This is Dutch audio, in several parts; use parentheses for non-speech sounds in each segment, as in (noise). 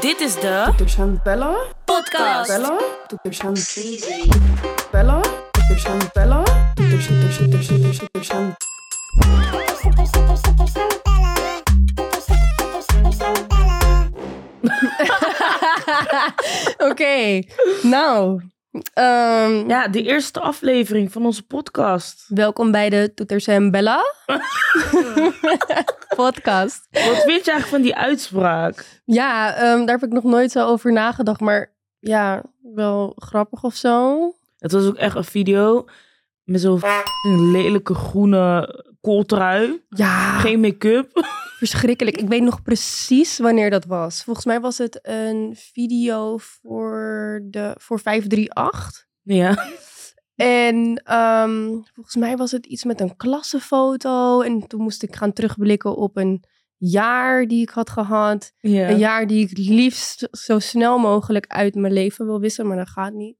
Dit is de Toeters aan bellen. podcast. Bellen. Toeters aan bellen. Toeters aan bellen. Toeters, toeters, toeters, toeters, (laughs) toeters aan Oké, nou. ehm, Ja, de eerste aflevering van onze podcast. Welkom bij de Toeters en Bella (laughs) podcast. Wat vind je eigenlijk van die uitspraak? Ja, ehm, daar heb ik nog nooit zo over nagedacht, maar ja, wel grappig of zo. Het was ook echt een video met zo'n lelijke groene kooltrui. Ja, Geen make-up. (laughs) verschrikkelijk. Ik weet nog precies wanneer dat was. Volgens mij was het een video voor, de, voor 538. Ja. En ehm, volgens mij was het iets met een klassenfoto. En toen moest ik gaan terugblikken op een jaar die ik had gehad. Een jaar die ik liefst zo snel mogelijk uit mijn leven wil wissen, maar dat gaat niet.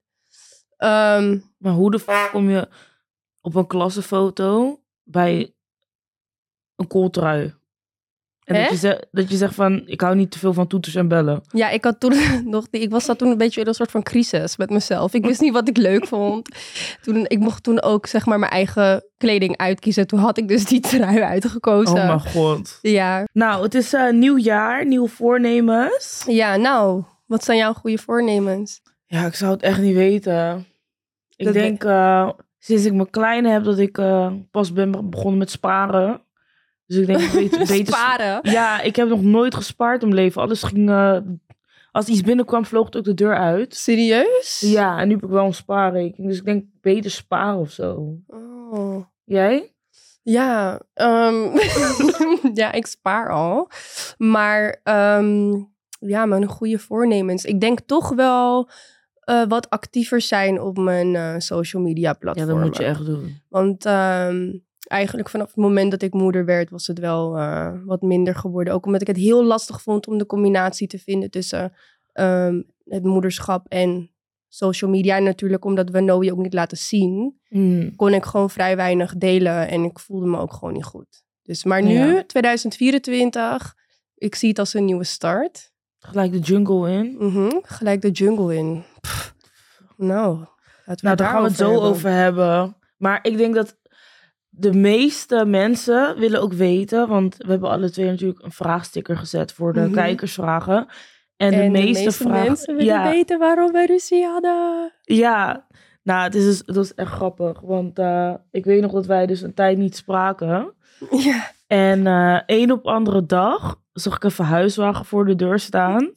Ehm, Maar hoe de f*** kom je op een klassenfoto bij een kooltrui? En dat je, zegt, dat je zegt van, ik hou niet te veel van toeters en bellen. ja, ik had toen (laughs) nog ik was dat toen een beetje in een soort van crisis met mezelf. Ik wist niet wat ik leuk vond. Toen, ik mocht toen ook zeg maar mijn eigen kleding uitkiezen. Toen had ik dus die trui uitgekozen. Oh mijn god. ja. Nou, het is eh, nieuw jaar, nieuwe voornemens. ja, nou, wat zijn jouw goede voornemens? Ja, ik zou het echt niet weten. Ik Dat denk eh, sinds ik mijn kleine heb dat ik eh, pas ben be- begonnen met sparen. Dus ik denk beter, (laughs) beter Sparen. Ja, ik heb nog nooit gespaard mijn leven. Alles ging. eh, als iets binnenkwam, vloog het ook de deur uit. Serieus? Ja, en nu heb ik wel een spaarrekening. Dus ik denk beter sparen of zo. Oh. Jij? Ja, ehm, (laughs) ja, ik spaar al. Maar ehm, ja, mijn goede voornemens. Ik denk toch wel eh, wat actiever zijn op mijn eh, social media Ja, platformen. dat moet je echt doen. Want ehm, eigenlijk vanaf het moment dat ik moeder werd, was het wel eh, wat minder geworden. Ook omdat ik het heel lastig vond om de combinatie te vinden tussen ehm, het moederschap en social media. En natuurlijk omdat we Noe ook niet laten zien Hmm. kon ik gewoon vrij weinig delen en ik voelde me ook gewoon niet goed. Dus, maar nu, Ja. 2024, ik zie het als een nieuwe start. Gelijk de jungle in. Mhm, Gelijk de jungle in. Pff, nou, laten we Nou, daar gaan we het zo hebben. over hebben. Maar ik denk dat de meeste mensen willen ook weten, want we hebben alle twee natuurlijk een vraagsticker gezet voor de Mhm. kijkersvragen. En, En de meeste, vragen. mensen willen ja, weten waarom we ruzie hadden. ja, nou, het is, dus- het was echt grappig. Want eh, ik weet nog dat wij dus een tijd niet spraken. Ja. En eh één op andere dag zag ik een verhuiswagen voor de deur staan.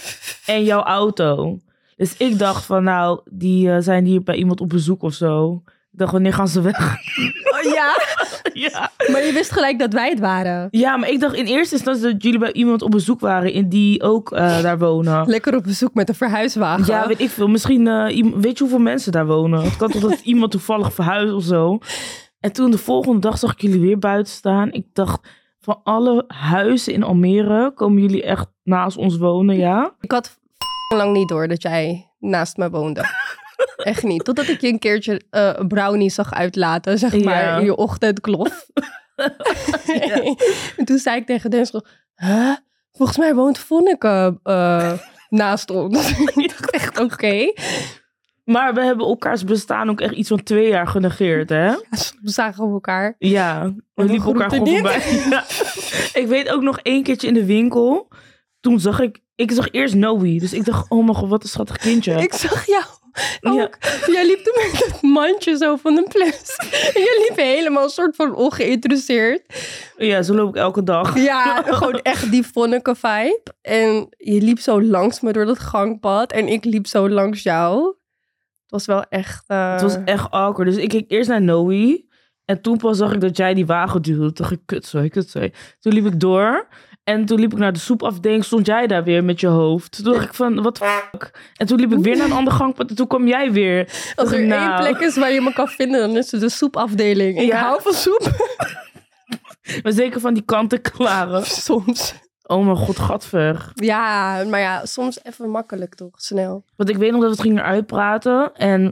(laughs) en jouw auto. Dus ik dacht van, nou, die eh, zijn hier bij iemand op bezoek of zo. Ik dacht, wanneer gaan ze weg? (laughs) Ja, (laughs) ja. maar je wist gelijk dat wij het waren. ja, maar ik dacht in eerste instantie dat jullie bij iemand op bezoek waren in die ook eh, (laughs) daar wonen. Lekker op bezoek met een verhuiswagen. Ja, weet ik veel. Misschien, eh, weet je hoeveel mensen daar wonen? Het kan toch dat (laughs) iemand toevallig verhuist of zo. En toen de volgende dag zag ik jullie weer buiten staan. Ik dacht, van alle huizen in Almere komen jullie echt naast ons wonen, ja? Ik had lang niet door dat jij naast me woonde. Echt niet. Totdat ik je een keertje eh, brownie zag uitlaten, zeg maar, Ja. in je ochtendklof. (laughs) en (laughs) toen zei ik tegen Dennis, huh? Volgens mij woont Vonneke eh, (laughs) naast ons. ik dacht echt, oké. Maar we hebben elkaars bestaan ook echt iets van twee jaar genegeerd, hè? We zagen we elkaar. Ja, we liepen elkaar gewoon voorbij. Ja. Ik weet ook nog één keertje in de winkel. Toen zag ik, ik zag eerst Noe. Dus ik dacht, oh mijn god, wat een schattig kindje. Ik zag jou. Ja. Jij liep toen met dat mandje zo van een plus. Je liep helemaal een soort van ongeïnteresseerd. Ja, zo loop ik elke dag. Ja, gewoon echt die Vonneke vibe. En je liep zo langs me door dat gangpad. En ik liep zo langs jou. Het was wel echt... eh, Het was echt awkward. Dus ik keek eerst naar Noe. En toen pas zag ik dat jij die wagen duwde. Toen dacht ik, kutzooi, kutzooi. Toen liep ik door. En toen liep ik naar de soepafdeling. Stond jij daar weer met je hoofd. Toen dacht ik van, wat fuck. En toen liep ik weer naar een ander gangpad. En toen kwam jij weer. Als er één plek is waar je me kan vinden, dan is het de soepafdeling. Ik Ja. hou van soep. (laughs) Maar zeker van die kanten-klaren. (laughs) Soms. Oh mijn god, gadver. Ja, maar ja, soms even makkelijk toch, snel. Want ik weet nog dat we het gingen uitpraten. En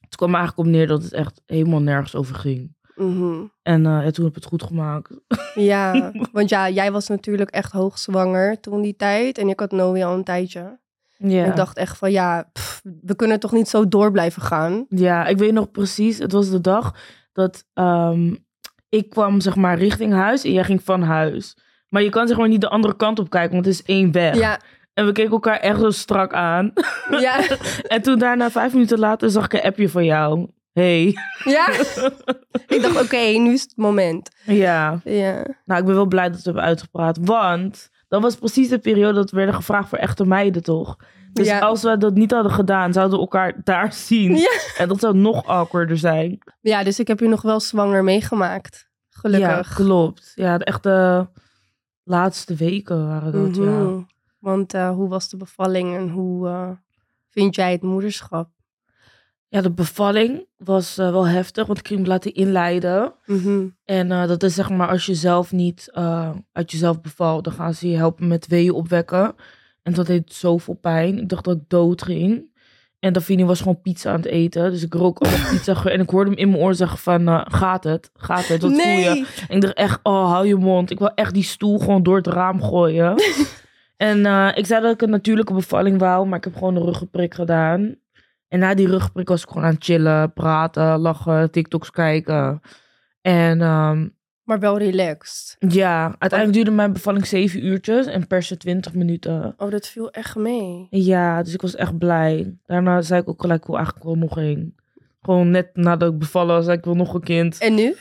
het kwam eigenlijk op neer dat het echt helemaal nergens over ging. Mhm. En eh, ja, toen heb ik het goed gemaakt. Ja, (laughs) want ja, jij was natuurlijk echt hoogzwanger toen die tijd. En ik had Noe al een tijdje. Ja. Ik dacht echt van, ja, pff, we kunnen toch niet zo door blijven gaan? Ja, ik weet nog precies. Het was de dag dat ehm, ik kwam zeg maar richting huis en jij ging van huis. Maar je kan zeg maar niet de andere kant op kijken, want het is één weg. Ja, En we keken elkaar echt zo strak aan. ja, (laughs) En toen daarna, vijf minuten later, zag ik een appje van jou. Hey. ja. (laughs) ik dacht, oké, nu is het moment. Ja. Ja, Nou, ik ben wel blij dat we het hebben uitgepraat. Want dat was precies de periode dat we werden gevraagd voor echte meiden, toch? Dus Ja. als we dat niet hadden gedaan, zouden we elkaar daar zien. Ja. En dat zou nog awkwarder zijn. ja dus ik heb je nog wel zwanger meegemaakt. Gelukkig. Ja, klopt. Ja, de echte laatste weken waren dat, ja. Mhm. Want eh, hoe was de bevalling en hoe eh, vind jij het moederschap? Ja, de bevalling was eh, wel heftig, want ik ging me laten inleiden. Mhm. En eh, dat is zeg maar als je zelf niet eh, uit jezelf bevalt, dan gaan ze je helpen met weeën opwekken. En dat deed zoveel pijn. Ik dacht dat ik dood ging. En Davini was gewoon pizza aan het eten. Dus ik rook allemaal (laughs) pizza. geur. En ik hoorde hem in mijn oor zeggen van, gaat het? Gaat het? Wat voel je? En ik dacht echt, oh, hou je mond. Ik wil echt die stoel gewoon door het raam gooien. (laughs) en ik zei dat ik een natuurlijke bevalling wou, maar ik heb gewoon een ruggenprik gedaan. En na die ruggenprik was ik gewoon aan het chillen, praten, lachen, TikToks kijken. En ehm, Maar wel relaxed. ja, uiteindelijk duurde mijn bevalling zeven uurtjes en persen 20 minuten. Oh, dat viel echt mee. Ja, dus ik was echt blij. Daarna zei ik ook gelijk, ik wil eigenlijk wel nog één. Gewoon net nadat ik bevallen was, zei ik wil nog een kind. En nu?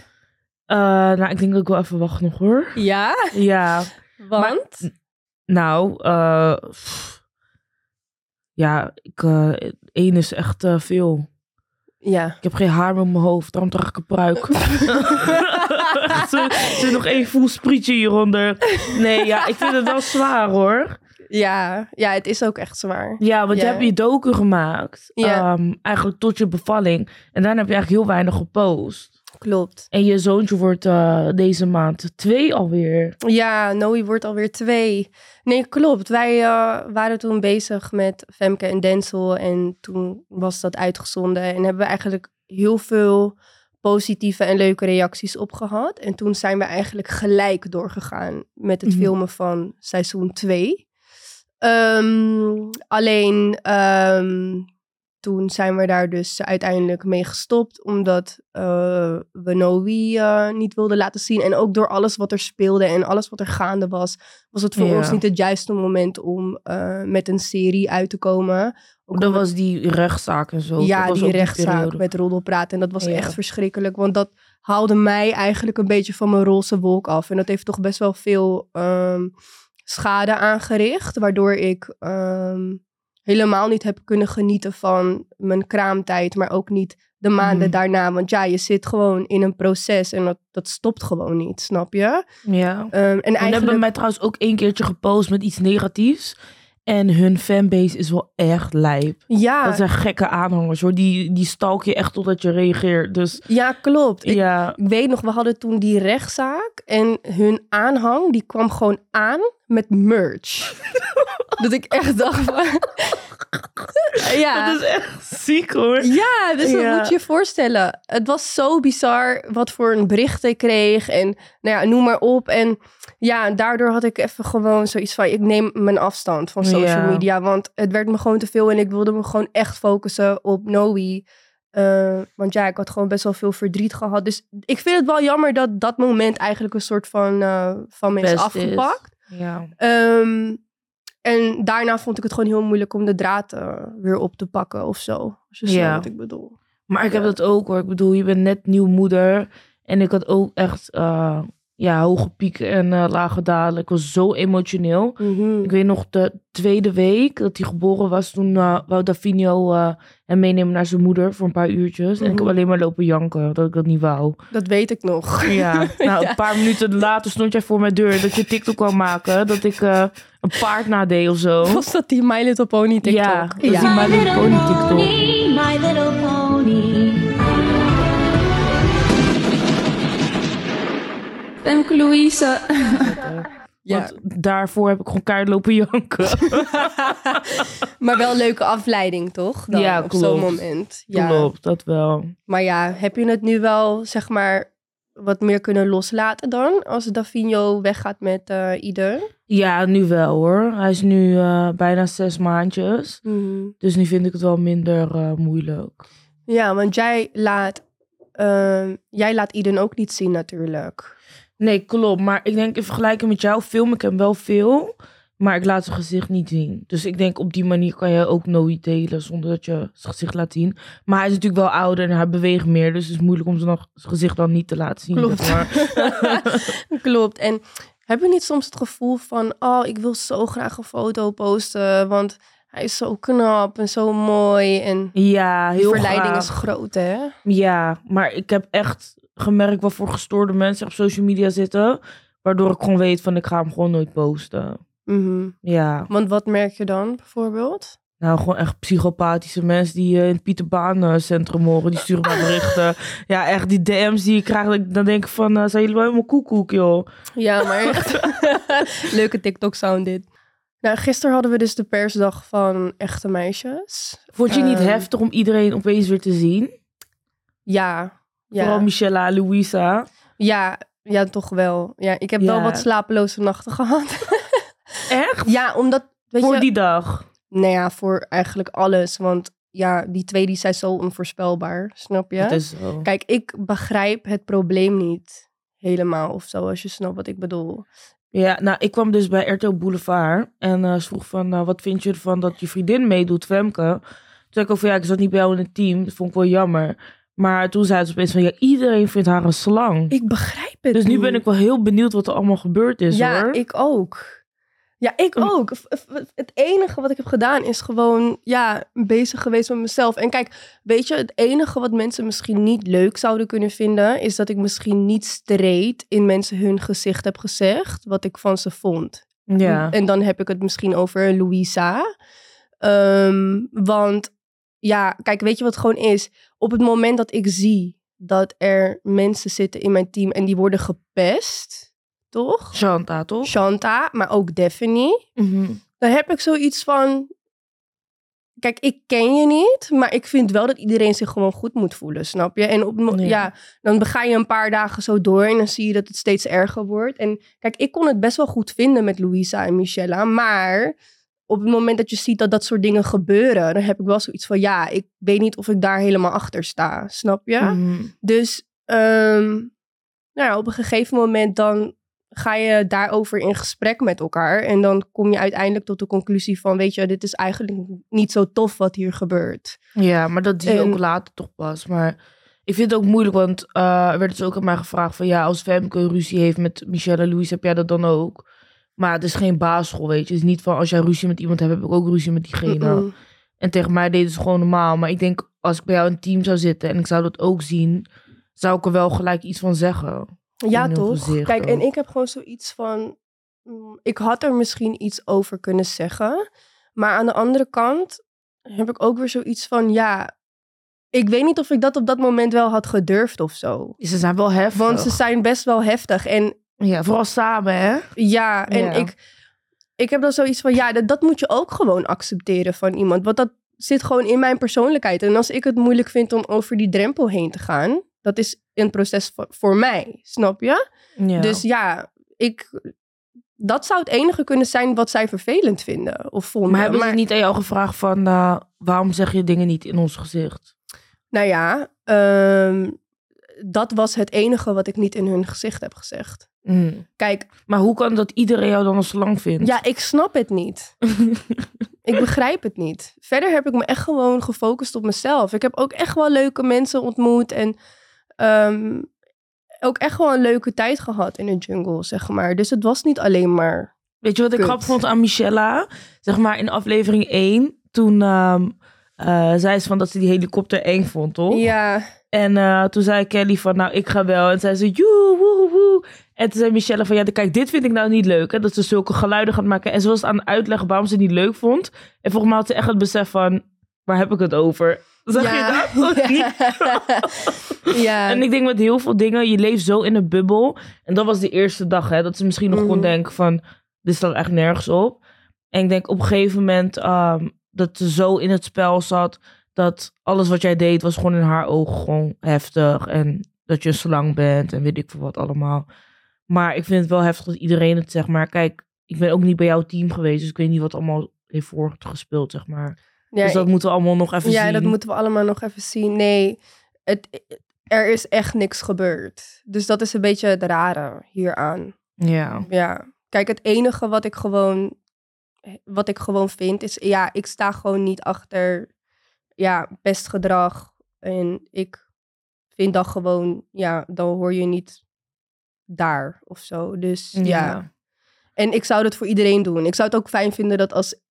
Eh, nou, ik denk dat ik wel even wacht nog hoor. Ja, Ja, (laughs) want? Nou, eh, pff. Ja, ik, eh, één is echt eh, veel. ja. Ik heb geen haar op mijn hoofd, daarom draag ik een pruik. (laughs) (laughs) er zit nog één voel sprietje hieronder. Nee, ja, ik vind het wel zwaar hoor. Ja, ja, het is ook echt zwaar. Ja, want je hebt je docu gemaakt. Ja. ehm, eigenlijk tot je bevalling. En daarna heb je eigenlijk heel weinig gepost. Klopt. En je zoontje wordt eh, deze maand twee alweer. Ja, Noe wordt alweer twee. Nee, klopt. Wij eh, waren toen bezig met Femke en Denzel. En toen was dat uitgezonden. En hebben we eigenlijk heel veel positieve en leuke reacties op gehad. En toen zijn we eigenlijk gelijk doorgegaan met het Mhm. filmen van seizoen 2. alleen ehm, toen zijn we daar dus uiteindelijk mee gestopt. Omdat eh, we Noe eh, niet wilden laten zien. En ook door alles wat er speelde en alles wat er gaande was. Was het voor Ja. ons niet het juiste moment om eh, met een serie uit te komen. Ook Dat was die rechtszaak en zo. ja, die rechtszaak periode. met roddelpraat. En dat was Ja. echt verschrikkelijk. Want dat haalde mij eigenlijk een beetje van mijn roze wolk af. En dat heeft toch best wel veel ehm, schade aangericht. Waardoor ik ehm, helemaal niet heb kunnen genieten van mijn kraamtijd. Maar ook niet de maanden Mhm. daarna. Want ja, je zit gewoon in een proces. En dat, dat stopt gewoon niet, snap je? Ja. Ehm, en En hebben eigenlijk... mij trouwens ook één keertje gepost met iets negatiefs. En hun fanbase is wel echt lijp. Ja, Dat zijn gekke aanhangers hoor. Die, die stalk je echt totdat je reageert. Dus ja, klopt. Ik, ja, Ik weet nog, we hadden toen die rechtszaak en hun aanhang, die kwam gewoon aan met merch. (laughs) dat ik echt dacht van... (laughs) ja. dat is echt ziek hoor. Ja, dus dat moet je je voorstellen. Het was zo bizar wat voor een bericht ik kreeg en nou ja, noem maar op. En ja, daardoor had ik even gewoon zoiets van, ik neem mijn afstand van social Ja. media. Want het werd me gewoon te veel en ik wilde me gewoon echt focussen op Noe. Eh, want ja, ik had gewoon best wel veel verdriet gehad. Dus ik vind het wel jammer dat dat moment eigenlijk een soort van, eh, van me is afgepakt. Ja. Ehm, en daarna vond ik het gewoon heel moeilijk om de draad eh, weer op te pakken of zo. Als je Ja. wat ik bedoel. Maar ik heb dat ook hoor. Ik bedoel, je bent net nieuw moeder. En ik had ook echt eh, ja, hoge pieken en eh, lage dalen. Ik was zo emotioneel. Mhm. Ik weet nog de tweede week dat hij geboren was. Toen eh wou Davinio eh, hem meenemen naar zijn moeder voor een paar uurtjes. En ik heb Mhm. alleen maar lopen janken dat ik dat niet wou. Dat weet ik nog. Ja, (laughs) nou Ja. een paar minuten later stond jij voor mijn deur dat je TikTok kwam maken. Dat ik een paard nadeed of zo. Was dat die My Little Pony TikTok? Ja, dat is die My Little Pony TikTok. Femke Louise. (laughs) Ja. Want daarvoor heb ik gewoon keihard lopen janken. (laughs) maar wel een leuke afleiding, toch? Dan, Ja, op zo'n moment. Ja. Klopt, dat wel. Maar ja, heb je het nu wel, zeg maar, wat meer kunnen loslaten dan? Als Davino weggaat met eh Ieder? Ja, nu wel hoor. Hij is nu eh, bijna zes maandjes. Dus nu vind ik het wel minder eh, moeilijk. Ja, want jij laat, ehm, jij laat Iden ook niet zien natuurlijk. Nee, klopt. Maar ik denk in vergelijking met jou film ik hem wel veel. Maar ik laat zijn gezicht niet zien. Dus ik denk op die manier kan je ook nooit delen zonder dat je zijn gezicht laat zien. Maar hij is natuurlijk wel ouder en hij beweegt meer. Dus het is moeilijk om zijn gezicht dan niet te laten zien. Klopt. maar. (laughs) Klopt. En heb je niet soms het gevoel van, oh, ik wil zo graag een foto posten, want hij is zo knap en zo mooi en Ja, heel verleiding graag. is groot, hè? Ja, maar ik heb echt gemerkt wat voor gestoorde mensen op social media zitten. Waardoor ik gewoon weet van ik ga hem gewoon nooit posten. Mhm. Ja, Want wat merk je dan bijvoorbeeld? nou gewoon echt psychopathische mensen die eh, in het Pieterbaan centrum horen. Die sturen mij berichten. (laughs) ja, echt die DM's die ik krijg. Dan denk ik van, eh, zijn jullie wel helemaal koekoek joh. Ja, maar echt. (laughs) Leuke TikTok-sound dit. Nou, gisteren hadden we dus de persdag van echte meisjes. Vond je niet Ehm. heftig om iedereen opeens weer te zien? Ja. Vooral Ja. Michella, Louisa. ja, ja, toch wel. Ja, ik heb wel wat slapeloze nachten (laughs) gehad. Echt? ja, omdat, weet Voor je... die dag. Nou ja, voor eigenlijk alles. Want ja, die twee die zijn zo onvoorspelbaar, snap je? Dat is zo. Kijk, ik begrijp het probleem niet helemaal of zo, als je snapt wat ik bedoel. Ja, nou, ik kwam dus bij RTL Boulevard. En eh, ze vroeg van, nou, wat vind je ervan dat je vriendin meedoet, Femke? Toen zei ik ook van, ja, ik zat niet bij jou in het team. Dat vond ik wel jammer. Maar toen zei ze opeens van, ja, iedereen vindt haar een slang. Ik begrijp het dus nu niet. ben ik wel heel benieuwd wat er allemaal gebeurd is, Ja, hoor. ik ook. Ja, ik ook. Het enige wat ik heb gedaan is gewoon ja, bezig geweest met mezelf. En kijk, weet je, het enige wat mensen misschien niet leuk zouden kunnen vinden, is dat ik misschien niet streed in mensen hun gezicht heb gezegd wat ik van ze vond. Ja. En dan heb ik het misschien over Louisa. Ehm, want ja, kijk, weet je wat het gewoon is? Op het moment dat ik zie dat er mensen zitten in mijn team en die worden gepest, toch? Shanta, toch? Shanta, maar ook Daphne. Mhm. Dan heb ik zoiets van. Kijk, ik ken je niet, maar ik vind wel dat iedereen zich gewoon goed moet voelen, snap je? En op, mo- Ja. dan ga je een paar dagen zo door en dan zie je dat het steeds erger wordt. En kijk, ik kon het best wel goed vinden met Louisa en Michella, maar op het moment dat je ziet dat dat soort dingen gebeuren, dan heb ik wel zoiets van, ja, ik weet niet of ik daar helemaal achter sta, snap je? Mhm. Dus ehm, nou ja, op een gegeven moment dan ga je daarover in gesprek met elkaar. En dan kom je uiteindelijk tot de conclusie van, weet je, dit is eigenlijk niet zo tof wat hier gebeurt. Ja, maar dat zie je En- ook later toch pas. Maar ik vind het ook moeilijk, want eh, er werd dus ook aan mij gevraagd van... Ja, als Femke ruzie heeft met Michelle en Louise, heb jij dat dan ook? Maar het is geen basisschool, weet je. Het is niet van, als jij ruzie met iemand hebt, heb ik ook ruzie met diegene. En tegen mij deden ze gewoon normaal. Maar ik denk, als ik bij jou in een team zou zitten en ik zou dat ook zien... zou ik er wel gelijk iets van zeggen. Ja, toch? gezicht Kijk, en ik heb gewoon zoiets van, mm, ik had er misschien iets over kunnen zeggen. Maar aan de andere kant heb ik ook weer zoiets van, ja, ik weet niet of ik dat op dat moment wel had gedurfd of zo. Ze zijn wel heftig. Want ze zijn best wel heftig. En Ja, vooral samen, hè? Ja, en Ja. Ik, ik heb dan zoiets van, ja, dat, dat moet je ook gewoon accepteren van iemand. Want dat zit gewoon in mijn persoonlijkheid. En als ik het moeilijk vind om over die drempel heen te gaan, dat is een proces voor, voor mij, snap je? Ja. Dus ja, ik, dat zou het enige kunnen zijn wat zij vervelend vinden of vonden. maar hebben ze niet aan jou gevraagd van... eh, waarom zeg je dingen niet in ons gezicht? Nou ja, ehm, dat was het enige wat ik niet in hun gezicht heb gezegd. Mm. Kijk, Maar hoe kan dat iedereen jou dan een slang vindt? Ja, ik snap het niet. (laughs) ik begrijp het niet. Verder heb ik me echt gewoon gefocust op mezelf. Ik heb ook echt wel leuke mensen ontmoet en ehm, ook echt wel een leuke tijd gehad in de jungle, zeg maar. Dus het was niet alleen maar. Weet je wat ik grappig vond aan Michella? Zeg maar in aflevering 1, toen ehm, eh, zei ze van dat ze die helikopter eng vond, toch? Ja, En eh, toen zei Kelly van, nou, ik ga wel. En zei ze, joe, woe, woe. En toen zei Michelle van, ja, kijk, dit vind ik nou niet leuk. Hè, dat ze zulke geluiden gaat maken. En ze was aan het uitleggen waarom ze het niet leuk vond. En volgens mij had ze echt het besef van, waar heb ik het over? Zag ja. je dat? (laughs) (laughs) ja. En ik denk met heel veel dingen, je leeft zo in een bubbel. En dat was de eerste dag, hè. Dat ze misschien nog Mhm. kon denken van, dit staat echt nergens op. En ik denk op een gegeven moment ehm, dat ze zo in het spel zat... dat alles wat jij deed was gewoon in haar ogen gewoon heftig. En dat je een slang bent en weet ik veel wat allemaal. Maar ik vind het wel heftig dat iedereen het zeg maar. Kijk, ik ben ook niet bij jouw team geweest, dus ik weet niet wat allemaal heeft voorgespeeld, zeg maar. Ja, dus dat ik- moeten we allemaal nog even ja zien. dat moeten we allemaal nog even zien. Nee, het, er is echt niks gebeurd. Dus dat is een beetje het rare hieraan. Ja. Ja, kijk, het enige wat ik gewoon, wat ik gewoon vind is, ja, ik sta gewoon niet achter, ja, best gedrag. En ik vind dat gewoon, ja, dan hoor je niet daar of zo. Dus ja. Ja. En ik zou dat voor iedereen doen. Ik zou het ook fijn vinden dat als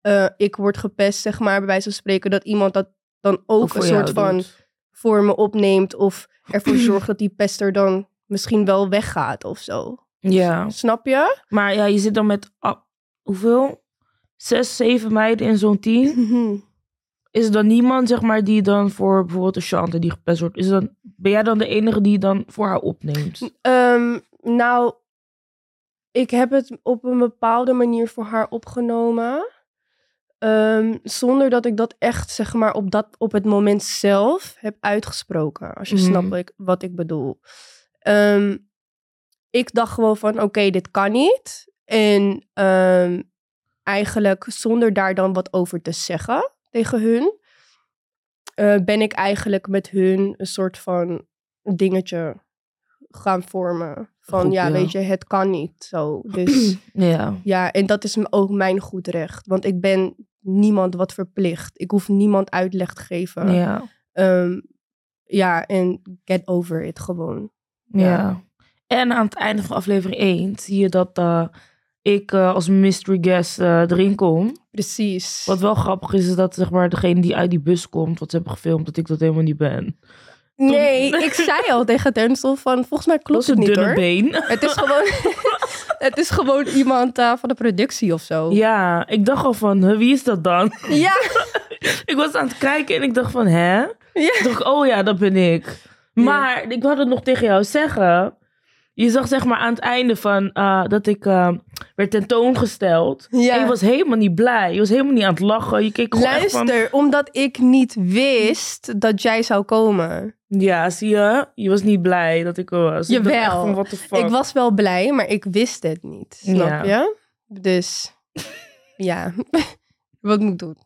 eh, ik word gepest, zeg maar, bij wijze van spreken, dat iemand dat dan ook een soort van doet. voor me opneemt of ervoor (clears throat) zorgt dat die pester dan misschien wel weggaat of zo. Ja. Snap je? Maar ja, je zit dan met hoeveel? Zes, zeven meiden in zo'n team. (laughs) Is er dan niemand, zeg maar, die dan voor bijvoorbeeld een Chante die gepest wordt, is dan, ben jij dan de enige die dan voor haar opneemt? Ehm, nou, ik heb het op een bepaalde manier voor haar opgenomen. Ehm, zonder dat ik dat echt, zeg maar, op, dat, op het moment zelf heb uitgesproken. Als je Mhm. snapt wat ik, bedoel. Ehm, ik dacht gewoon van, oké, dit kan niet. En eigenlijk zonder daar dan wat over te zeggen tegen hun... eh, ben ik eigenlijk met hun een soort van dingetje gaan vormen. Van ja, ja. weet je, het kan niet zo. Dus (clears throat) Ja. ja, en dat is ook mijn goed recht. Want ik ben niemand wat verplicht. Ik hoef niemand uitleg te geven. Ja. Ehm, ja, en get over it gewoon. Ja. Ja. En aan het einde van aflevering 1 zie je dat eh, ik eh, als mystery guest eh, erin kom. Precies. Wat wel grappig is, is dat zeg maar, degene die uit die bus komt, wat ze hebben gefilmd, dat ik dat helemaal niet ben. Nee, (laughs) ik zei al tegen Denzel van, volgens mij klopt het een niet dunne hoor. been. Het is gewoon, (laughs) het is gewoon iemand eh, van de productie of zo. Ja, ik dacht al van, wie is dat dan? Ja, (laughs) ik was aan het kijken en ik dacht van, hè? ja. Toen dacht ik, oh ja, dat ben ik. Maar ik wou het nog tegen jou zeggen. Je zag zeg maar aan het einde van eh, dat ik eh, werd tentoongesteld. Ja. En je was helemaal niet blij. Je was helemaal niet aan het lachen. Je keek gewoon echt van... Luister, omdat ik niet wist dat jij zou komen. Ja, zie je? Je was niet blij dat ik er was. Jawel. van, what the fuck? Ik was wel blij, maar ik wist het niet. Snap Ja. je? Dus (laughs) ja, (laughs) wat moet ik doen?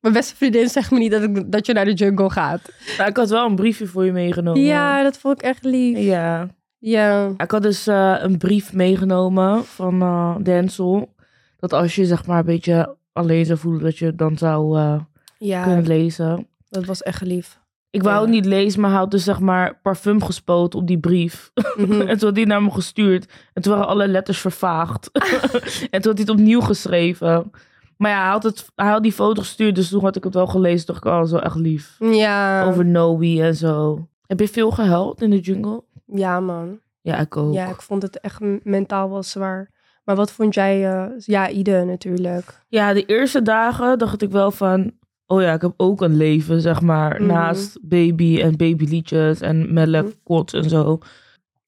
Mijn beste vriendin zegt me niet dat, ik, dat je naar de jungle gaat. Nou, ik had wel een briefje voor je meegenomen. Ja, dat vond ik echt lief. Ja. Ja. Ik had dus eh, een brief meegenomen van eh Denzel. Dat als je zeg maar een beetje alleen zou voelen, dat je dan zou eh, Ja, kunnen lezen. dat was echt lief. Ik wou Ja. het niet lezen, maar hij had dus zeg maar parfum gespoten op die brief. Mhm. (laughs) en toen had hij naar me gestuurd. En toen waren alle letters vervaagd. (laughs) en toen had hij het opnieuw geschreven. Maar ja, hij had, het, hij had die foto gestuurd, dus toen had ik het wel gelezen. Dacht ik, oh, dat is wel echt lief. Ja. Over Noe en zo. Heb je veel gehuild in de jungle? Ja, man. Ja, ik ook. Ja, ik vond het echt mentaal wel zwaar. Maar wat vond jij? eh, ja, Ide natuurlijk. Ja, de eerste dagen dacht ik wel van... Oh ja, ik heb ook een leven, zeg maar. Mhm. Naast baby en babyliedjes en melk, Mhm. kot en zo.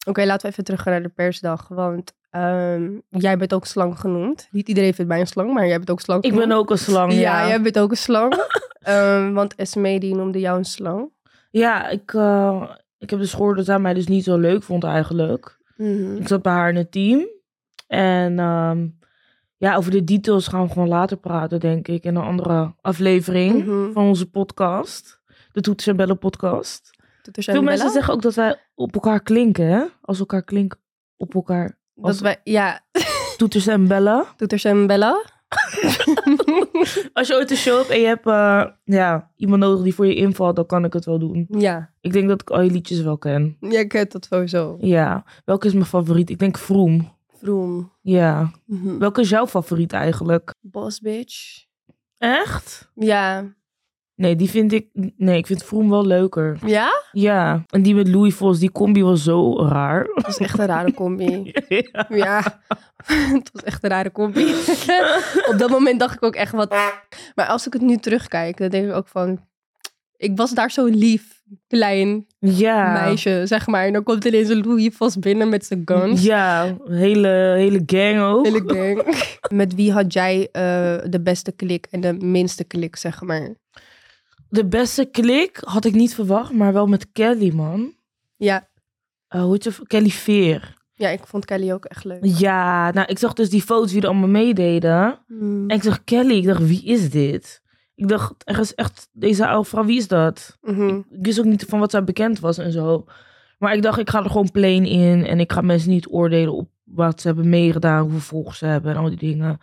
Oké, laten we even terug gaan naar de persdag. Want ehm, jij bent ook slang genoemd. Niet iedereen vindt mij een slang, maar jij bent ook slang Ik ben ook een slang, Ja, ja. jij bent ook een slang. (laughs) Ehm, want Esme die noemde jou een slang. Ja, ik, eh, ik heb dus gehoord dat zij mij dus niet zo leuk vond eigenlijk. Mhm. Ik zat bij haar in het team. En ehm, ja, over de details gaan we gewoon later praten, denk ik. In een andere aflevering Mhm. van onze podcast. De Toeters en Bellen podcast. Toeters Veel en mensen zeggen ook dat wij op elkaar klinken, hè? Als elkaar klinken op elkaar. dat als- wij, ja, Toeters en Bellen. Toeters en bellen. (laughs) Als je ooit een show hebt en je hebt eh, ja, iemand nodig die voor je invalt, dan kan ik het wel doen. Ja, Ik denk dat ik al je liedjes wel ken. jij kent dat sowieso. Ja. Welke is mijn favoriet? Ik denk Vroom. Vroom. Ja. Mhm. Welke is jouw favoriet eigenlijk? Boss bitch. Echt? Ja. Nee, die vind ik... Nee, ik vind Vroom wel leuker. Ja? Ja. En die met Louis Vos, die combi was zo raar. Dat is echt een rare combi. (laughs) ja. Ja, (laughs) het was echt een rare combi. (laughs) Op dat moment dacht ik ook echt wat. Maar als ik het nu terugkijk, dan denk ik ook van. Ik was daar zo lief, klein Ja. meisje, zeg maar. En dan komt ineens een Louis vast binnen met zijn guns. Ja, hele, hele gang ook. Hele gang. Met wie had jij eh, de beste klik en de minste klik, zeg maar? De beste klik had ik niet verwacht, maar wel met Kelly, man. Ja. Eh, hoe heet ze? Kelly Veer. ja, ik vond Kelly ook echt leuk. Ja, nou, ik zag dus die foto's wie er allemaal meededen. Mm. En ik zag Kelly, ik dacht, wie is dit? Ik dacht, er is echt, deze oude vrouw, wie is dat? Mhm. Ik wist ook niet van wat zij bekend was en zo. Maar ik dacht, ik ga er gewoon plain in. En ik ga mensen niet oordelen op wat ze hebben meegedaan, hoeveel volgers ze hebben en al die dingen.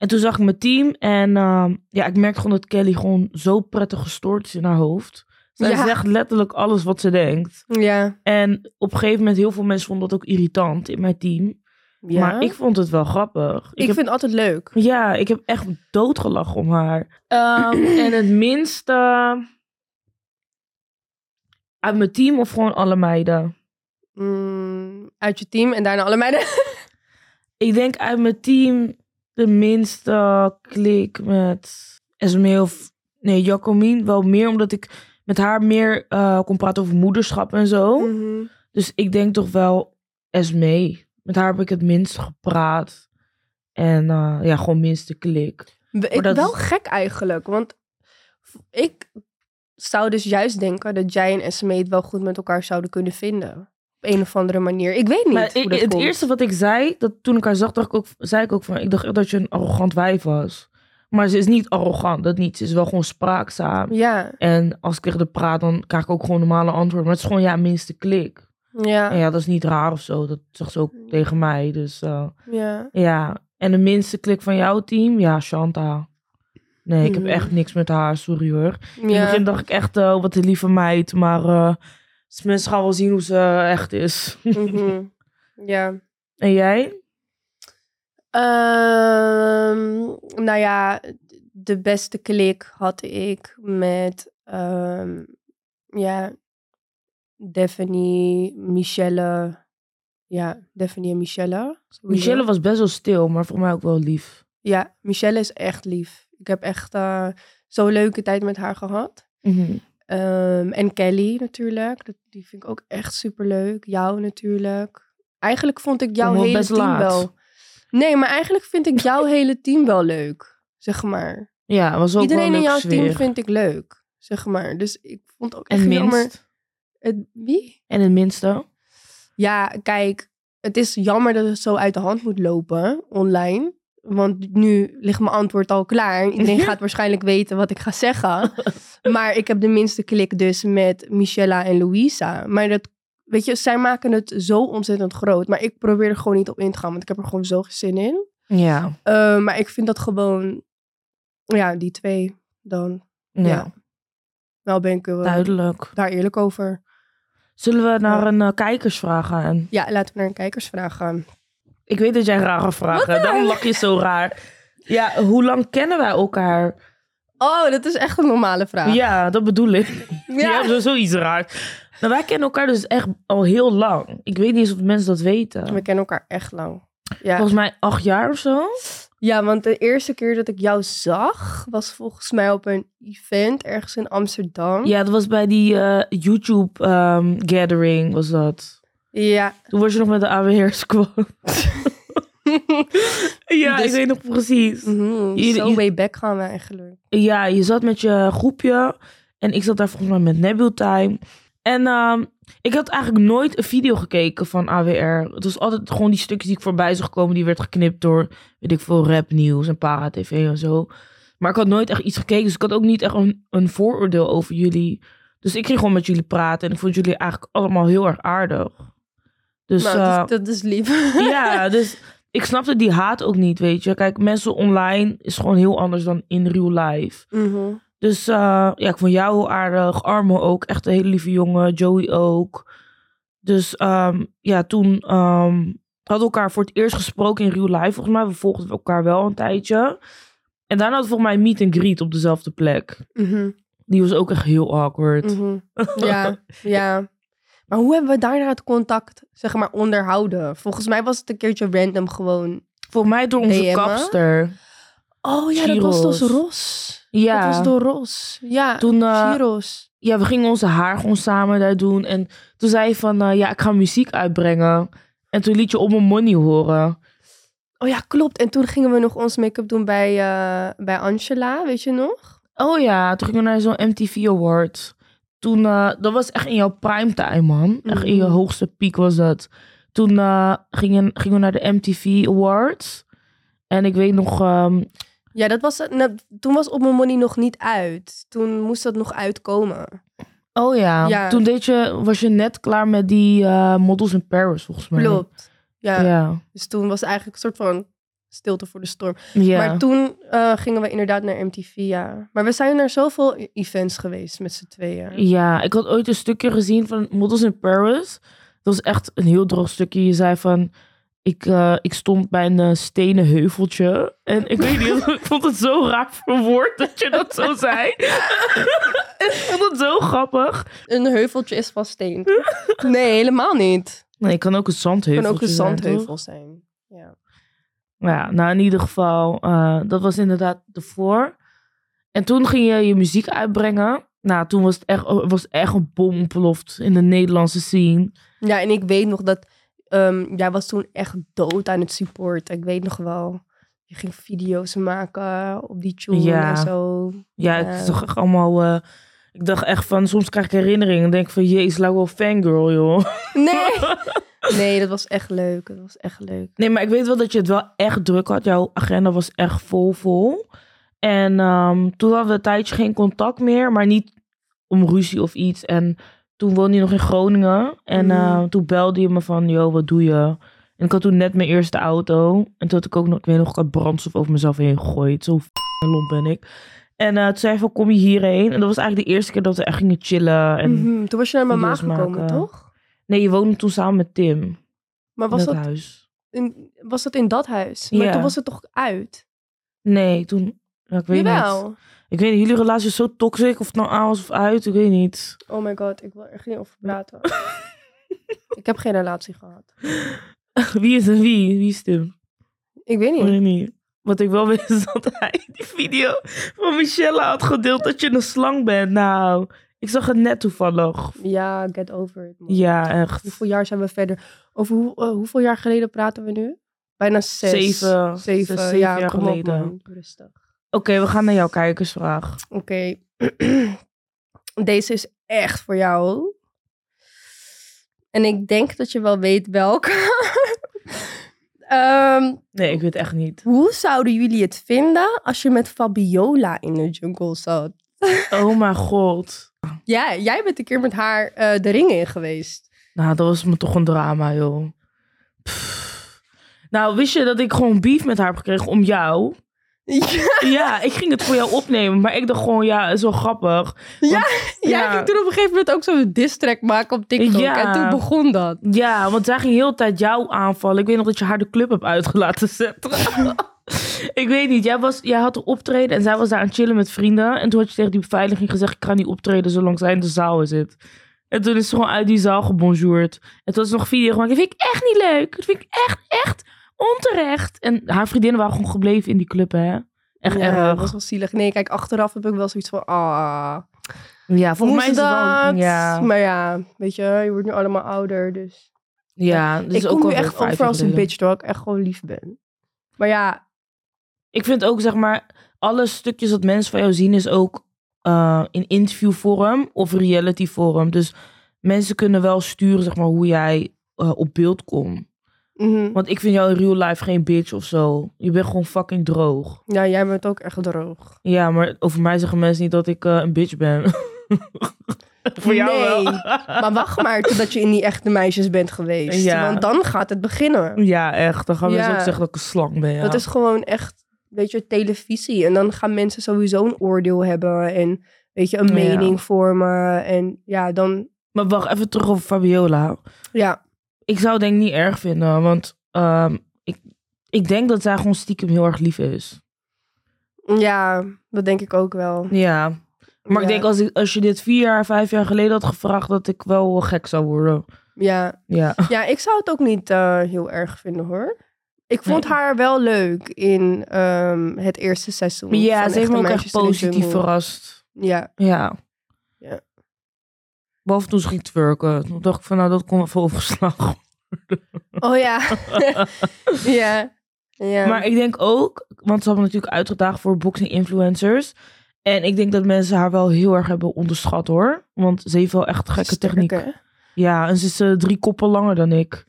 En toen zag ik mijn team. En ehm, ja, ik merkte gewoon dat Kelly gewoon zo prettig gestoord is in haar hoofd. Zij Ja. zegt letterlijk alles wat ze denkt. Ja. En op een gegeven moment, heel veel mensen vonden dat ook irritant in mijn team. ja. Maar ik vond het wel grappig. Ik heb, vind het altijd leuk. Ja, ik heb echt doodgelachen om haar. Ehm, (clears throat) en het minste... Uit mijn team of gewoon alle meiden? Mm, uit je team en daarna alle meiden. (laughs) Ik denk uit mijn team de minste klik met Esmee of... Nee, Jacomien. Wel meer omdat ik met haar meer eh, kon praten over moederschap en zo. Mhm. Dus ik denk toch wel Esmee. Met haar heb ik het minst gepraat. En eh, ja, gewoon minste klik. Ik dat wel gek eigenlijk, want ik zou dus juist denken dat jij en Esme het wel goed met elkaar zouden kunnen vinden. Op een of andere manier. Ik weet niet Maar hoe ik- dat het komt. eerste wat ik zei, dat toen ik haar zag, dacht ik ook, zei ik ook van, ik dacht echt dat je een arrogant wijf was. Maar ze is niet arrogant, dat niet. Ze is wel gewoon spraakzaam. Ja, En als ik tegen haar praat, dan krijg ik ook gewoon normale antwoorden. Maar het is gewoon, ja, minste klik. ja, En ja, dat is niet raar of zo. Dat zegt ze ook tegen mij. Dus eh, ja. ja. En de minste klik van jouw team? Ja, Shanta. Nee, ik heb Hmm. echt niks met haar, sorry hoor. In het begin dacht ik echt, oh, wat een lieve meid. Maar eh, mensen gaan wel zien hoe ze echt is. Mhm. ja. en jij? Ehm, nou ja, de beste klik had ik met ehm, ja, Daphne, Michelle. Ja, Daphne en Michelle. sowieso. Michelle was best wel stil, maar voor mij ook wel lief. Ja, Michelle is echt lief. Ik heb echt eh, zo'n leuke tijd met haar gehad. Mhm. Ehm, en Kelly natuurlijk. Dat, die vind ik ook echt super leuk. Jou natuurlijk. Eigenlijk vond ik jouw hele team laat. wel. Nee, maar eigenlijk vind ik jouw (laughs) hele team wel leuk. Zeg maar. Ja, was ook Iedereen in jouw team vind ik leuk. Zeg maar. Dus ik vond ook echt En jammer. minst? Het, wie? En het minste? Ja, kijk. Het is jammer dat het zo uit de hand moet lopen online. Want nu ligt mijn antwoord al klaar. Iedereen gaat waarschijnlijk weten wat ik ga zeggen. (laughs) Maar ik heb de minste klik dus met Michella en Louisa. Maar dat, weet je, zij maken het zo ontzettend groot. Maar ik probeer er gewoon niet op in te gaan, want ik heb er gewoon zo geen zin in. Ja. Eh, maar ik vind dat gewoon, ja, die twee dan. ja. Ja. Nou ben ik eh, Duidelijk. daar eerlijk over. Zullen we naar Ja. een eh, kijkersvraag gaan? Ja, laten we naar een kijkersvraag gaan. Ik weet dat jij rare vragen hebt, daarom lach je zo raar. Ja, hoe lang kennen wij elkaar? Oh, dat is echt een normale vraag. Ja, dat bedoel ik. Ja, ja zoiets raar. Nou, wij kennen elkaar dus echt al heel lang. Ik weet niet eens of mensen dat weten. We kennen elkaar echt lang. Ja. Volgens mij acht jaar of zo. ja, want de eerste keer dat ik jou zag, was volgens mij op een event ergens in Amsterdam. Ja, dat was bij die eh, YouTube ehm, gathering, was dat. Ja. Toen was je nog met de AWR squad. (laughs) ja, ik Dus- weet nog precies. Mhm, Je- Zo je- way back gaan we eigenlijk. Ja, je zat met je groepje. En ik zat daar volgens mij met Nebula Time. En ehm, ik had eigenlijk nooit een video gekeken van AWR. Het was altijd gewoon die stukjes die ik voorbij zag komen. Die werd geknipt door, weet ik veel, rapnieuws en para-tv en zo. Maar ik had nooit echt iets gekeken. Dus ik had ook niet echt een, een vooroordeel over jullie. Dus ik ging gewoon met jullie praten. En ik vond jullie eigenlijk allemaal heel erg aardig. Dus nou, eh, dat, is, dat is lief. (laughs) ja, dus ik snapte die haat ook niet, weet je. Kijk, mensen online is gewoon heel anders dan in real life. Mhm. Dus eh, ja, ik vond jou heel aardig. Armo ook, echt een hele lieve jongen. Joey ook. Dus ehm, ja, toen ehm, hadden we elkaar voor het eerst gesproken in real life. Volgens mij, we volgden elkaar wel een tijdje. En daarna hadden we volgens mij meet and greet op dezelfde plek. Mhm. Die was ook echt heel awkward. Mhm. Ja, (laughs) ja. Maar hoe hebben we daarna het contact, zeg maar, onderhouden? Volgens mij was het een keertje random gewoon. Volgens mij door onze DM'en? kapster. Oh ja, dat was dus Ros. Ja. Dat was door Ros. Ja, Toen, eh, Giros. ja, we gingen onze haar gewoon samen daar doen. En toen zei je van, eh, ja, ik ga muziek uitbrengen. En toen liet je om mijn money horen. Oh ja, klopt. En toen gingen we nog ons make-up doen bij, eh, bij Angela, weet je nog? Oh ja, toen gingen we naar zo'n MTV Award. Toen, eh, dat was echt in jouw primetime, man. Echt in je Mhm. hoogste piek was dat. Toen eh, gingen, gingen we naar de MTV Awards. En ik weet nog, ehm, Ja, dat was, nou, toen was Op Mijn Money nog niet uit. Toen moest dat nog uitkomen. oh ja, Ja. toen deed je, was je net klaar met die eh, Models in Paris, volgens mij. Klopt. Ja. Ja. Dus toen was het eigenlijk een soort van stilte voor de storm. ja. Maar toen eh, gingen we inderdaad naar MTV, ja. Maar we zijn naar zoveel e- events geweest met z'n tweeën. Ja, ik had ooit een stukje gezien van Models in Paris. Dat was echt een heel droog stukje. Je zei van, ik, eh, ik stond bij een eh, stenen heuveltje. En ik weet niet, (laughs) ik vond het zo raar verwoord dat je dat zo zei. (laughs) ik vond het zo grappig. Een heuveltje is van steen. Nee, helemaal niet. Nee, het kan ook een zandheuvel kan ook een zijn, zandheuvel zijn. Ja. Ja, nou in ieder geval, eh, dat was inderdaad ervoor. En toen ging je je muziek uitbrengen. Nou, toen was het echt, was het echt een bom ontploft in de Nederlandse scene. ja, en ik weet nog dat... ehm, jij was toen echt dood aan het supporten. Ik weet nog wel. Je ging video's maken op die tune Ja. en zo. Ja, Ja. het is toch echt allemaal... eh, ik dacht echt van, soms krijg ik herinneringen en denk van, jezus, lijkt wel fangirl, joh. Nee! (laughs) Nee, dat was echt leuk. Dat was echt leuk. Nee, maar ik weet wel dat je het wel echt druk had. Jouw agenda was echt vol, vol. En ehm, toen hadden we een tijdje geen contact meer, maar niet om ruzie of iets. En toen woonde je nog in Groningen. En Mm. eh, toen belde je me van, yo, wat doe je? En ik had toen net mijn eerste auto. En toen had ik ook nog, ik weet nog, ik had brandstof over mezelf heen gegooid. Zo f***ing lomp ben ik. En eh, toen zei hij van, kom je hierheen? En dat was eigenlijk de eerste keer dat we echt gingen chillen. En Mhm, Toen was je naar mama gekomen, maken. toch? Nee, je woonde toen samen met Tim. Maar in was dat dat, huis. in, was dat in dat huis? Maar toen was het toch uit? Nee, toen... Ik weet niet. Jawel. Ik weet niet, jullie relatie is zo toxic. Of het nou aan was of uit, ik weet niet. Oh my god, ik wil er geen over praten. (laughs) ik heb geen relatie gehad. (laughs) Wie is er wie? Wie is Tim? Ik weet Ik niet. weet niet. Wat ik wel weet (laughs) is dat hij die video van Michelle had gedeeld dat je een slang bent. Nou, ik zag het net toevallig. Ja, get over it. man. Ja, echt. Hoeveel jaar zijn we verder? Over hoe, eh, hoeveel jaar geleden praten we nu? Bijna zes. Zeven. Zeven, Zes, zeven ja, jaar op, geleden. Rustig. Oké, we gaan naar jouw kijkersvraag. Oké. (clears throat) Deze is echt voor jou. En ik denk dat je wel weet welke. (laughs) Ehm, Nee, ik weet echt niet. hoe zouden jullie het vinden als je met Fabiola in de jungle zat? (laughs) Oh mijn god. Ja, jij bent een keer met haar eh, de ring in geweest. Nou, dat was me toch een drama, joh. Pff. Nou, wist je dat ik gewoon beef met haar heb gekregen om jou? Ja, Ja, ik ging het voor jou opnemen, maar ik dacht gewoon, ja, is wel grappig. Ja, Want- jij ging toen op een gegeven moment ook zo'n diss track maken op TikTok. Ja. En toen begon dat. Ja, want zij ging heel de tijd jou aanvallen. Ik weet nog dat je haar de club hebt uitgelaten zetten. (laughs) ik weet niet, jij, was, jij had een optreden en zij was daar aan het chillen met vrienden. En toen had je tegen die beveiliging gezegd, ik ga niet optreden zolang zij in de zaal zit. En toen is ze gewoon uit die zaal gebonjourd. En toen was nog video gemaakt. Dat vind ik echt niet leuk. Dat vind ik echt, echt onterecht. En haar vriendinnen waren gewoon gebleven in die club, hè. Echt ja, erg. dat was wel zielig. Nee, kijk, achteraf heb ik wel zoiets van... Ah, Ja, volgens mij is het wel... Ja, Maar ja, weet je, je wordt nu allemaal ouder, dus... ja dus ik ook kom nu alweer echt over jaar als een bitch, terwijl ik echt gewoon lief ben. Maar ja, Ik vind ook, zeg maar, alle stukjes dat mensen van jou zien is ook eh, in interviewvorm of reality vorm. Dus mensen kunnen wel sturen, zeg maar, hoe jij eh, op beeld komt. Mhm. Want ik vind jou in real life geen bitch of zo. Je bent gewoon fucking droog. ja, jij bent ook echt droog. Ja, maar over mij zeggen mensen niet dat ik eh, een bitch ben. (laughs) Voor jou Nee, wel. Maar wacht maar (laughs) totdat je in die echte meisjes bent geweest. Ja. Want dan gaat het beginnen. Ja, echt. Dan gaan Ja. mensen ook zeggen dat ik een slang ben. Ja. Dat is gewoon echt, weet je, televisie. En dan gaan mensen sowieso een oordeel hebben. En, weet je, een mening vormen. En ja, dan, Maar wacht, even terug over Fabiola. ja. Ik zou het denk ik niet erg vinden, want ehm, ik, ik denk dat zij gewoon stiekem heel erg lief is. Ja, dat denk ik ook wel. Ja, maar ik denk als, ik, als je dit vier jaar, vijf jaar geleden had gevraagd, dat ik wel gek zou worden. Ja, Ja, ja ik zou het ook niet eh, heel erg vinden hoor. Ik vond Nee. haar wel leuk in ehm, het eerste seizoen. ja ze heeft me ook echt positief verrast. Ja. Ja. Behalve toen ze ging twerken. Toen dacht ik van, nou, dat kon even overgeslagen. oh ja. (laughs) ja. ja. Maar ik denk ook, want ze hebben natuurlijk uitgedaagd voor boxing influencers. En ik denk dat mensen haar wel heel erg hebben onderschat hoor. Want ze heeft wel echt gekke techniek. Ja, en ze is eh, drie koppen langer dan ik.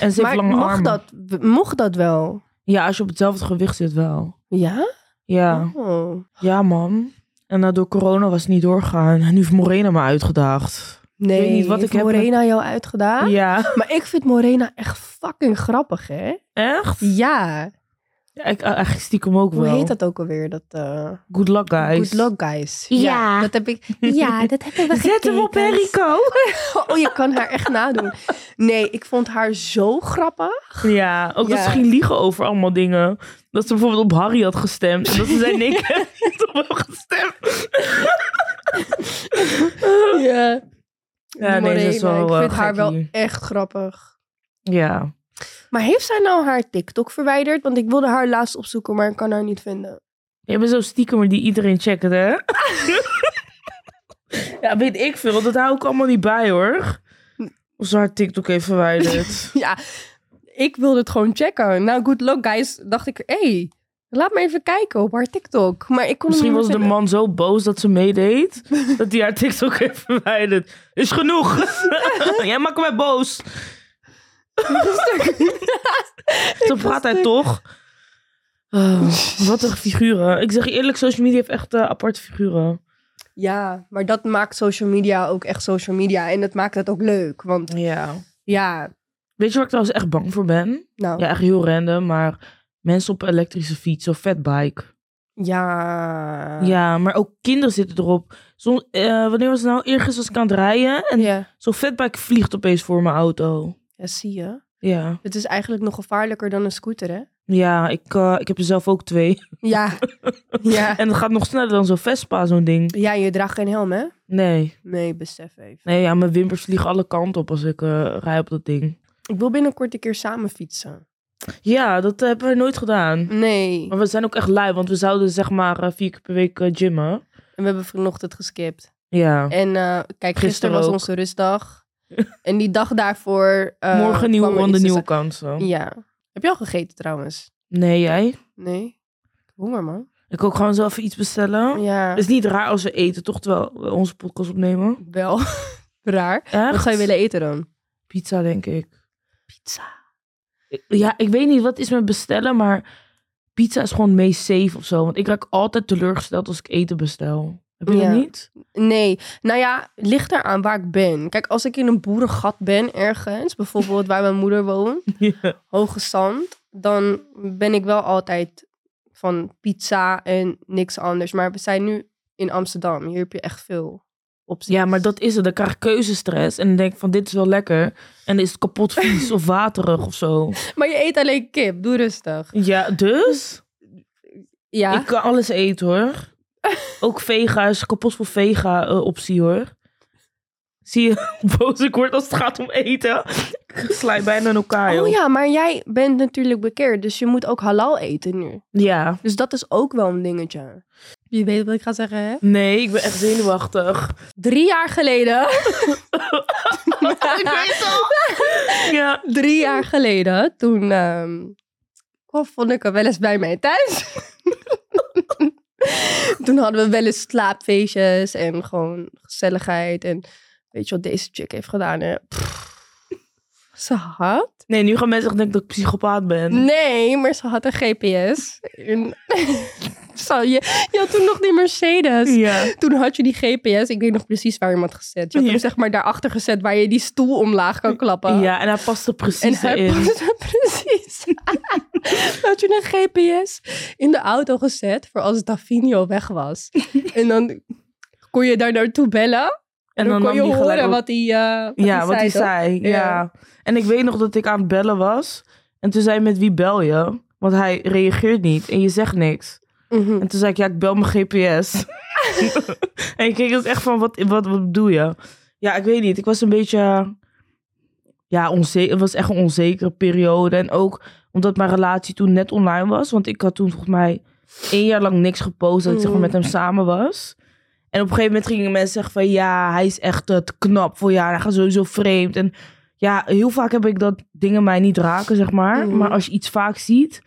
En ze heeft Maar lange mocht armen. dat, mocht dat wel? Ja, als je op hetzelfde gewicht zit wel. Ja? Ja, Oh. ja man. En uh, door corona was het niet doorgegaan. En nu heeft Morena me uitgedaagd. Nee, weet niet wat ik heb- Morena jou uitgedaan? Ja. Maar ik vind Morena echt fucking grappig, hè? Echt? Ja. Ja, ik, uh, eigenlijk stiekem ook Hoe wel. heet dat ook alweer? Dat, eh Good luck, guys. Good luck, guys. Ja. Dat heb ik... (laughs) Ja, (laughs) dat hebben we Zet hem op. Enrico. (laughs) Oh, je kan haar echt nadoen. Nee, ik vond haar zo grappig. Ja, ook dat ze ging liegen over allemaal dingen. Dat ze bijvoorbeeld op Harry had gestemd. En dat ze zei, nee, ik heb niet op hem gestemd. Ja. Ja, nee, dat is wel, Ik eh, vind haar wel echt grappig. Ja. Maar heeft zij nou haar TikTok verwijderd? Want ik wilde haar laatst opzoeken, maar ik kan haar niet vinden. Je bent zo stiekem die iedereen checkt, hè? (laughs) ja, weet ik veel. want Dat hou ik allemaal niet bij, hoor. Of ze haar TikTok heeft verwijderd. (laughs) Ja, ik wilde het gewoon checken. Nou, good luck, guys. Dacht ik, hé, hey, laat me even kijken op haar TikTok. Maar ik kon Misschien was de man zo boos dat ze meedeed. dat hij haar TikTok heeft verwijderd. Is genoeg. (laughs) Jij maakt mij boos. Zo praat hij toch? Oh, (laughs) wat een figuren. Ik zeg je eerlijk, social media heeft echt eh, aparte figuren. Ja, maar dat maakt social media ook echt social media. En dat maakt het ook leuk. Want Ja. ja, Weet je waar ik trouwens echt bang voor ben? nou, Ja, echt heel random, maar mensen op elektrische fiets of fatbike. ja. Ja, maar ook kinderen zitten erop. Soms, eh, wanneer was het nou? Eergisteren was ik aan het rijden en Ja. zo'n fatbike vliegt opeens voor mijn auto. ja, zie je. Ja, Het is eigenlijk nog gevaarlijker dan een scooter, hè? ja ik, eh, ik heb er zelf ook twee. Ja. (laughs) ja. En het gaat nog sneller dan zo'n Vespa, zo'n ding. Ja, je draagt geen helm, hè? Nee. Nee, besef even. Nee, ja, mijn wimpers vliegen alle kanten op als ik eh rij op dat ding. Ik wil binnenkort een keer samen fietsen. Ja, dat hebben we nooit gedaan. Nee. Maar we zijn ook echt lui, want we zouden zeg maar eh, vier keer per week gymmen. En we hebben vanochtend geskipt. Ja. En kijk, gisteren Gisteren was onze rustdag. En die dag daarvoor... eh, Morgen nieuwe ronde, iets nieuwe kansen. Ja. Heb je al gegeten trouwens? Nee, jij? Nee. Ik honger, man. Ik ook gewoon even iets bestellen. Ja. Het is niet raar als we eten, toch terwijl we onze podcast opnemen. Wel (laughs) raar. Echt? Wat zou je willen eten dan? Pizza, denk ik. Pizza. Ik- Ja, ik weet niet wat is met bestellen, maar pizza is gewoon meest safe of zo. Want ik raak altijd teleurgesteld als ik eten bestel. Heb je Ja. dat niet? Nee, nou ja, ligt eraan waar ik ben. Kijk, als ik in een boerengat ben ergens, bijvoorbeeld waar mijn moeder woont, (laughs) Ja. Hoge Zand, dan ben ik wel altijd van pizza en niks anders. Maar we zijn nu in Amsterdam. Hier heb je echt veel opties. ja, maar dat is het. Dan krijg ik keuzestress. En dan denk ik van, dit is wel lekker. En dan is het kapot vies (laughs) of waterig of zo. Maar je eet alleen kip. Doe rustig. Ja, dus? Ja, Ik kan alles eten hoor. (laughs) Ook vega is kapot voor vega eh, optie hoor. Zie je hoe boos ik word als het gaat om eten? Ik sla je bijna in elkaar joh. Oh ja, maar jij bent natuurlijk bekeerd, dus je moet ook halal eten nu. Ja. Dus dat is ook wel een dingetje. Je weet wat ik ga zeggen, hè? Nee, ik ben echt zenuwachtig. Drie jaar geleden. (laughs) ik weet al. (laughs) Ja. Drie jaar geleden, toen ehm, kwam Vonneke wel eens bij mij thuis. Toen hadden we wel eens slaapfeestjes en gewoon gezelligheid. En weet je wat deze chick heeft gedaan, hè? Pff, ze had? Nee, nu gaan mensen denken dat ik psychopaat ben. Nee, maar ze had een GPS. En- (laughs) Zo, je, je had toen nog die Mercedes. Ja. Toen had je die GPS, ik weet nog precies waar je hem had gezet. Je had hem Ja. zeg maar daarachter gezet waar je die stoel omlaag kan klappen. Ja, en hij past er En precies hij in. paste precies. (laughs) (laughs) Had je een GPS in de auto gezet voor als Davino weg was. (laughs) en dan kon je daar naartoe bellen. En dan, kon je horen op- wat hij, eh, wat Ja, wat hij zei. Ja. Ja. En ik weet nog dat ik aan het bellen was. En toen zei hij, met wie bel je? Want hij reageert niet en je zegt niks. Mhm. En toen zei ik, ja, ik bel mijn GPS. (laughs) en ik keek dus echt van, wat, wat, wat bedoel je? Ja, ik weet niet. Ik was een beetje... Ja, onzeker. Het was echt een onzekere periode. En ook omdat mijn relatie toen net online was. Want ik had toen volgens mij één jaar lang niks gepost dat ik zeg maar, met hem samen was. En op een gegeven moment gingen mensen zeggen van... Ja, hij is echt eh, te knap voor jou. Hij gaat sowieso vreemd. En ja, heel vaak heb ik dat dingen mij niet raken, zeg maar. Mhm. Maar als je iets vaak ziet...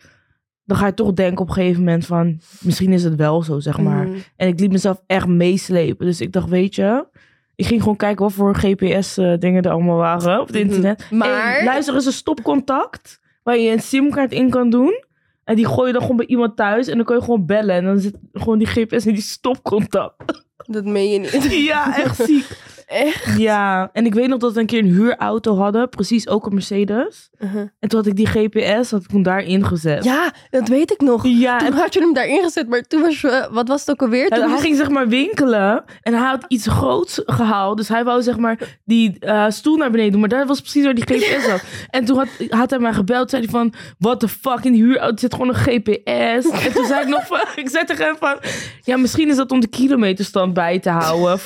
dan ga je toch denken op een gegeven moment van, misschien is het wel zo, zeg maar. Mhm. En ik liet mezelf echt meeslepen. Dus ik dacht, weet je, ik ging gewoon kijken wat voor GPS-dingen er allemaal waren op het Mhm. internet. Maar- luister, er is een stopcontact waar je een simkaart in kan doen. En die gooi je dan gewoon bij iemand thuis en dan kun je gewoon bellen. En dan zit gewoon die GPS in die stopcontact. Dat meen je niet. Ja, echt ziek. Echt? Ja, en ik weet nog dat we een keer een huurauto hadden. Precies, ook een Mercedes. Mhm. En toen had ik die GPS, had ik hem daarin gezet. Ja, dat weet ik nog. Ja, Toen en had je hem daarin gezet, maar toen was je, wat was het ook alweer? En Toen hij was- ging zeg maar winkelen en hij had iets groots gehaald. Dus hij wou zeg maar die eh, stoel naar beneden doen. Maar daar was precies waar die (laughs) GPS zat. En toen had, had hij mij gebeld. Zei hij van, what the fuck, in die huurauto zit gewoon een GPS. En toen zei ik nog van, (laughs) ik zei tegen hem van... Ja, misschien is dat om de kilometerstand bij te houden.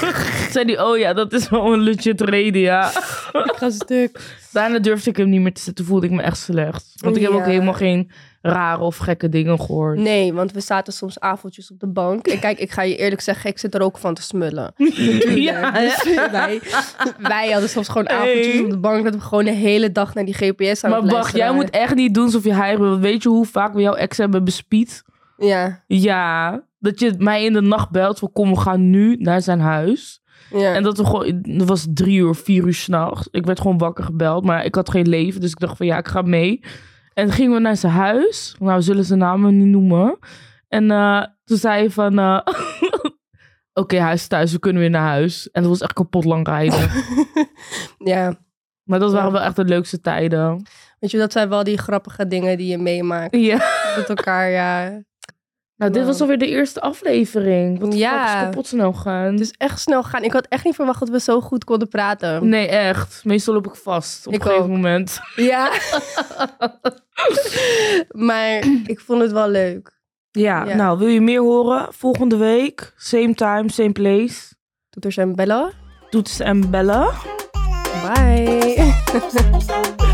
(laughs) zei hij, oh ja, dat is wel een legit reden, ja. (laughs) Ik ga stuk. Daarna durfde ik hem niet meer te zetten. Toen voelde ik me echt slecht. Want ik heb ook helemaal geen rare of gekke dingen gehoord. Nee, want we zaten soms avondjes op de bank. En kijk, ik ga je eerlijk zeggen, ik zit er ook van te smullen. (laughs) Ja? Dus (laughs) wij, wij hadden soms gewoon Hey. avondjes op de bank dat we gewoon de hele dag naar die GPS aan Maar wacht, jij moet echt niet doen alsof je heilig bent. Want Weet je hoe vaak we jouw ex hebben bespied? Ja, Ja, dat je mij in de nacht belt van kom, we gaan nu naar zijn huis. Ja. En dat we gewoon, dat was drie uur, vier uur s'nachts. Ik werd gewoon wakker gebeld, maar ik had geen leven. Dus ik dacht van ja, ik ga mee. En toen gingen we naar zijn huis. Nou, we zullen zijn namen niet noemen. En eh, toen zei hij van, eh, (laughs) oké, hij is thuis, we kunnen weer naar huis. En dat was echt kapot lang rijden. (laughs) ja. maar dat waren Ja. wel echt de leukste tijden. Weet je, dat zijn wel die grappige dingen die je meemaakt Ja. met elkaar, ja. Nou, dit was alweer de eerste aflevering. Wat Ja. is kapot snel gaan. Het is echt snel gaan. Ik had echt niet verwacht dat we zo goed konden praten. Nee, echt. Meestal loop ik vast op Ik een gegeven ook. moment. Ja. (laughs) maar ik vond het wel leuk. Ja, Ja. nou, wil je meer horen? Volgende week, same time, same place. Toeters en bellen. Toets en bellen. Bye. (laughs)